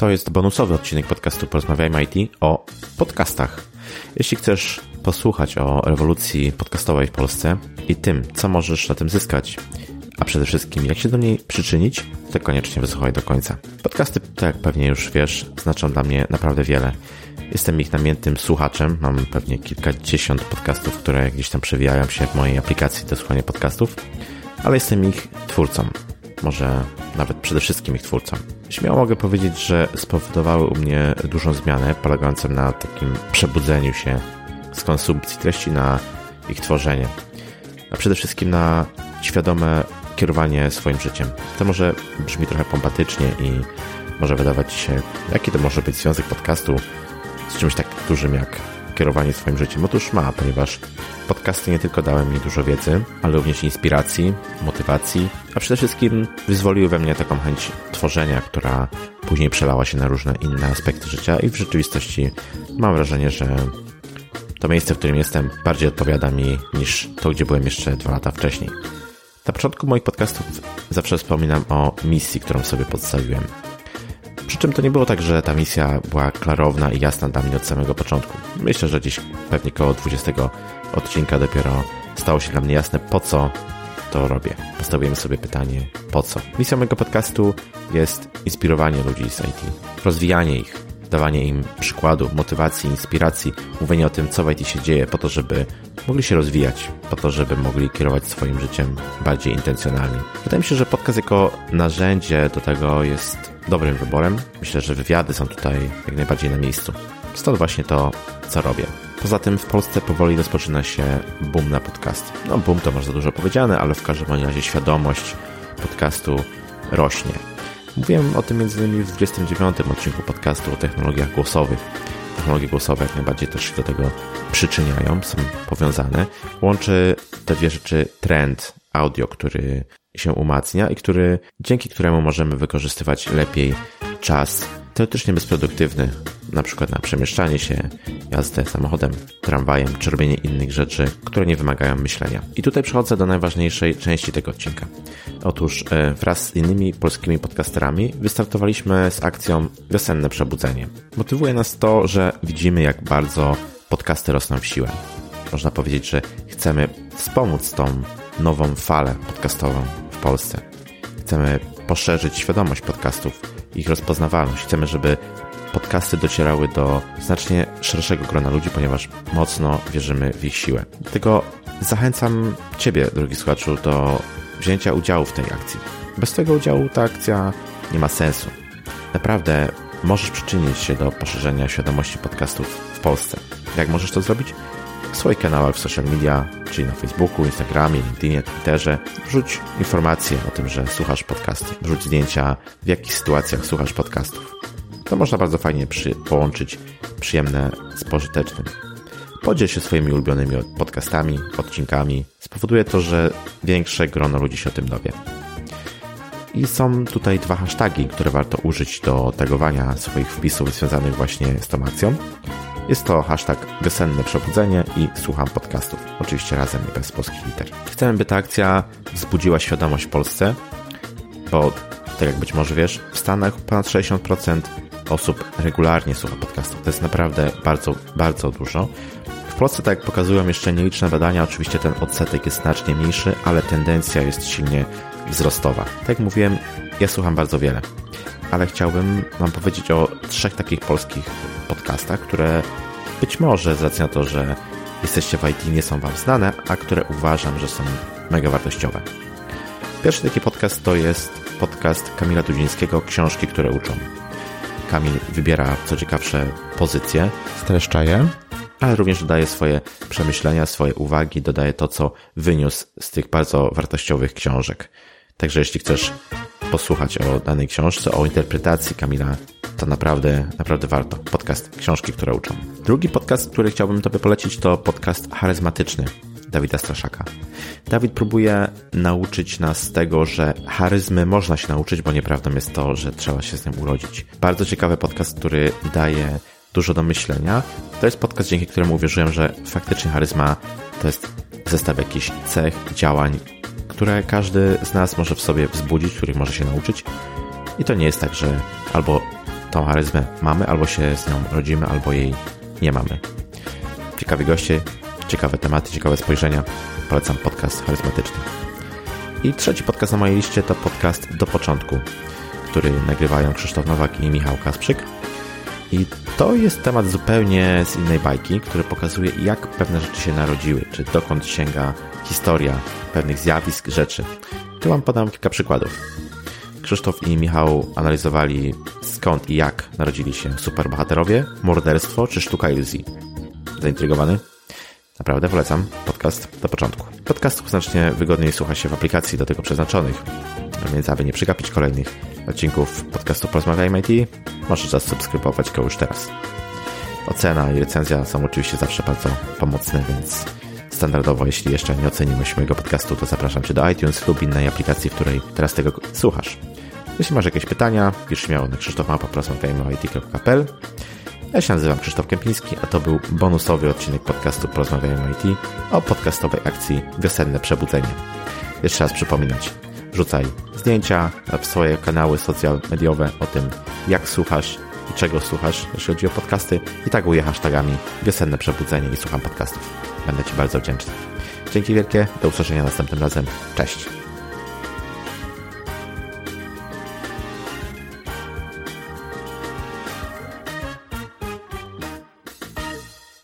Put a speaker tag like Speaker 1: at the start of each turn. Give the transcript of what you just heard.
Speaker 1: To jest bonusowy odcinek podcastu Porozmawiajmy IT o podcastach. Jeśli chcesz posłuchać o rewolucji podcastowej w Polsce i tym, co możesz na tym zyskać, a przede wszystkim jak się do niej przyczynić, to koniecznie wysłuchaj do końca. Podcasty, tak jak pewnie już wiesz, znaczą dla mnie naprawdę wiele. Jestem ich namiętnym słuchaczem. Mam pewnie kilkadziesiąt podcastów, które gdzieś tam przewijają się w mojej aplikacji do słuchania podcastów, ale jestem ich twórcą. Może nawet przede wszystkim ich twórcą. Śmiało mogę powiedzieć, że spowodowały u mnie dużą zmianę, polegającą na takim przebudzeniu się z konsumpcji treści na ich tworzenie. A przede wszystkim na świadome kierowanie swoim życiem. To może brzmi trochę pompatycznie i może wydawać się, jaki to może być związek podcastu z czymś tak dużym jak kierowanie swoim życiem. Otóż ma, ponieważ podcasty nie tylko dały mi dużo wiedzy, ale również inspiracji, motywacji, a przede wszystkim wyzwoliły we mnie taką chęć tworzenia, która później przelała się na różne inne aspekty życia i w rzeczywistości mam wrażenie, że to miejsce, w którym jestem, bardziej odpowiada mi niż to, gdzie byłem jeszcze dwa lata wcześniej. Na początku moich podcastów zawsze wspominam o misji, którą sobie podstawiłem. Przy czym to nie było tak, że ta misja była klarowna i jasna dla mnie od samego początku. Myślę, że gdzieś pewnie koło 20 odcinka dopiero stało się dla mnie jasne, po co to robię. Postawiłem sobie pytanie, po co? Misją mojego podcastu jest inspirowanie ludzi z IT, rozwijanie ich, dawanie im przykładu, motywacji, inspiracji, mówienie o tym, co w IT się dzieje, po to, żeby mogli się rozwijać, po to, żeby mogli kierować swoim życiem bardziej intencjonalnie. Wydaje mi się, że podcast jako narzędzie do tego jest dobrym wyborem. Myślę, że wywiady są tutaj jak najbardziej na miejscu. Stąd właśnie to, co robię. Poza tym w Polsce powoli rozpoczyna się boom na podcast. No boom to może za dużo powiedziane, ale w każdym razie świadomość podcastu rośnie. Mówiłem o tym m.in. w 29 odcinku podcastu o technologiach głosowych. Technologie głosowe jak najbardziej też się do tego przyczyniają, są powiązane. Łączy te dwie rzeczy trend audio, który się umacnia i który, dzięki któremu możemy wykorzystywać lepiej czas teoretycznie bezproduktywny, na przykład na przemieszczanie się, jazdę samochodem, tramwajem, czy robienie innych rzeczy, które nie wymagają myślenia. I tutaj przechodzę do najważniejszej części tego odcinka. Otóż e, wraz z innymi polskimi podcasterami wystartowaliśmy z akcją Wiosenne Przebudzenie. Motywuje nas to, że widzimy jak bardzo podcasty rosną w siłę. Można powiedzieć, że chcemy wspomóc tą nową falę podcastową w Polsce. Chcemy poszerzyć świadomość podcastów, ich rozpoznawalność. Chcemy, żeby podcasty docierały do znacznie szerszego grona ludzi, ponieważ mocno wierzymy w ich siłę. Dlatego zachęcam Ciebie, drogi słuchaczu, do wzięcia udziału w tej akcji. Bez tego udziału ta akcja nie ma sensu. Naprawdę możesz przyczynić się do poszerzenia świadomości podcastów w Polsce. Jak możesz to zrobić? W swoich kanałach w social media, czyli na Facebooku, Instagramie, LinkedInie, Twitterze. Wrzuć informacje o tym, że słuchasz podcasty. Wrzuć zdjęcia, w jakich sytuacjach słuchasz podcastów. To można bardzo fajnie przy, połączyć przyjemne z pożytecznym. Podziel się swoimi ulubionymi podcastami, odcinkami. Spowoduje to, że większe grono ludzi się o tym dowie. I są tutaj dwa hasztagi, które warto użyć do tagowania swoich wpisów związanych właśnie z tą akcją. Jest to hashtag wiosenne przebudzenie i słucham podcastów. Oczywiście razem i bez polskich liter. Chcemy, by ta akcja wzbudziła świadomość w Polsce, bo tak jak być może wiesz, w Stanach ponad 60% osób regularnie słucha podcastów. To jest naprawdę bardzo, bardzo dużo. W Polsce, tak jak pokazują jeszcze nieliczne badania, oczywiście ten odsetek jest znacznie mniejszy, ale tendencja jest silnie wzrostowa. Tak jak mówiłem, ja słucham bardzo wiele, ale chciałbym Wam powiedzieć o trzech takich polskich podcastach, które być może z racji na to, że jesteście w IT, nie są Wam znane, a które uważam, że są mega wartościowe. Pierwszy taki podcast to jest podcast Kamila Dudzińskiego Książki, które uczą. Kamil wybiera co ciekawsze pozycje, streszcza je, ale również dodaje swoje przemyślenia, swoje uwagi, dodaje to, co wyniósł z tych bardzo wartościowych książek. Także jeśli chcesz posłuchać o danej książce, o interpretacji Kamila, to naprawdę, naprawdę warto. Podcast Książki, które uczą. Drugi podcast, który chciałbym Tobie polecić, to podcast charyzmatyczny Dawida Straszaka. Dawid próbuje nauczyć nas tego, że charyzmy można się nauczyć, bo nieprawdą jest to, że trzeba się z nim urodzić. Bardzo ciekawy podcast, który daje dużo do myślenia. To jest podcast, dzięki któremu uwierzyłem, że faktycznie charyzma to jest zestaw jakichś cech, działań, które każdy z nas może w sobie wzbudzić, których może się nauczyć. I to nie jest tak, że albo tą charyzmę mamy, albo się z nią rodzimy, albo jej nie mamy. Ciekawi goście, ciekawe tematy, ciekawe spojrzenia. Polecam podcast charyzmatyczny. I trzeci podcast na mojej liście to podcast Do Początku, który nagrywają Krzysztof Nowak i Michał Kasprzyk. I to jest temat zupełnie z innej bajki, który pokazuje, jak pewne rzeczy się narodziły, czy dokąd sięga historia pewnych zjawisk, rzeczy. Tu Wam podam kilka przykładów. Krzysztof i Michał analizowali skąd i jak narodzili się superbohaterowie, morderstwo czy sztuka iluzji. Zaintrygowany? Naprawdę polecam podcast do początku. Podcastów znacznie wygodniej słucha się w aplikacji do tego przeznaczonych, więc aby nie przegapić kolejnych odcinków podcastu Porozmawiajmy IT, możesz zasubskrybować go już teraz. Ocena i recenzja są oczywiście zawsze bardzo pomocne, więc standardowo, jeśli jeszcze nie oceniłeś mojego podcastu, to zapraszam Cię do iTunes lub innej aplikacji, w której teraz tego słuchasz. Jeśli masz jakieś pytania, pisz śmiało na krzysztofmapa.porozmawiajmy.it Ja się nazywam Krzysztof Kępiński, a to był bonusowy odcinek podcastu Porozmawiajmy IT o podcastowej akcji Wiosenne Przebudzenie. Jeszcze raz przypominać, wrzucaj zdjęcia w swoje kanały social mediowe o tym, jak słuchasz i czego słuchasz, jeśli chodzi o podcasty i taguję hashtagami Wiosenne Przebudzenie i słucham podcastów. Będę Ci bardzo wdzięczny. Dzięki wielkie, do usłyszenia następnym razem. Cześć!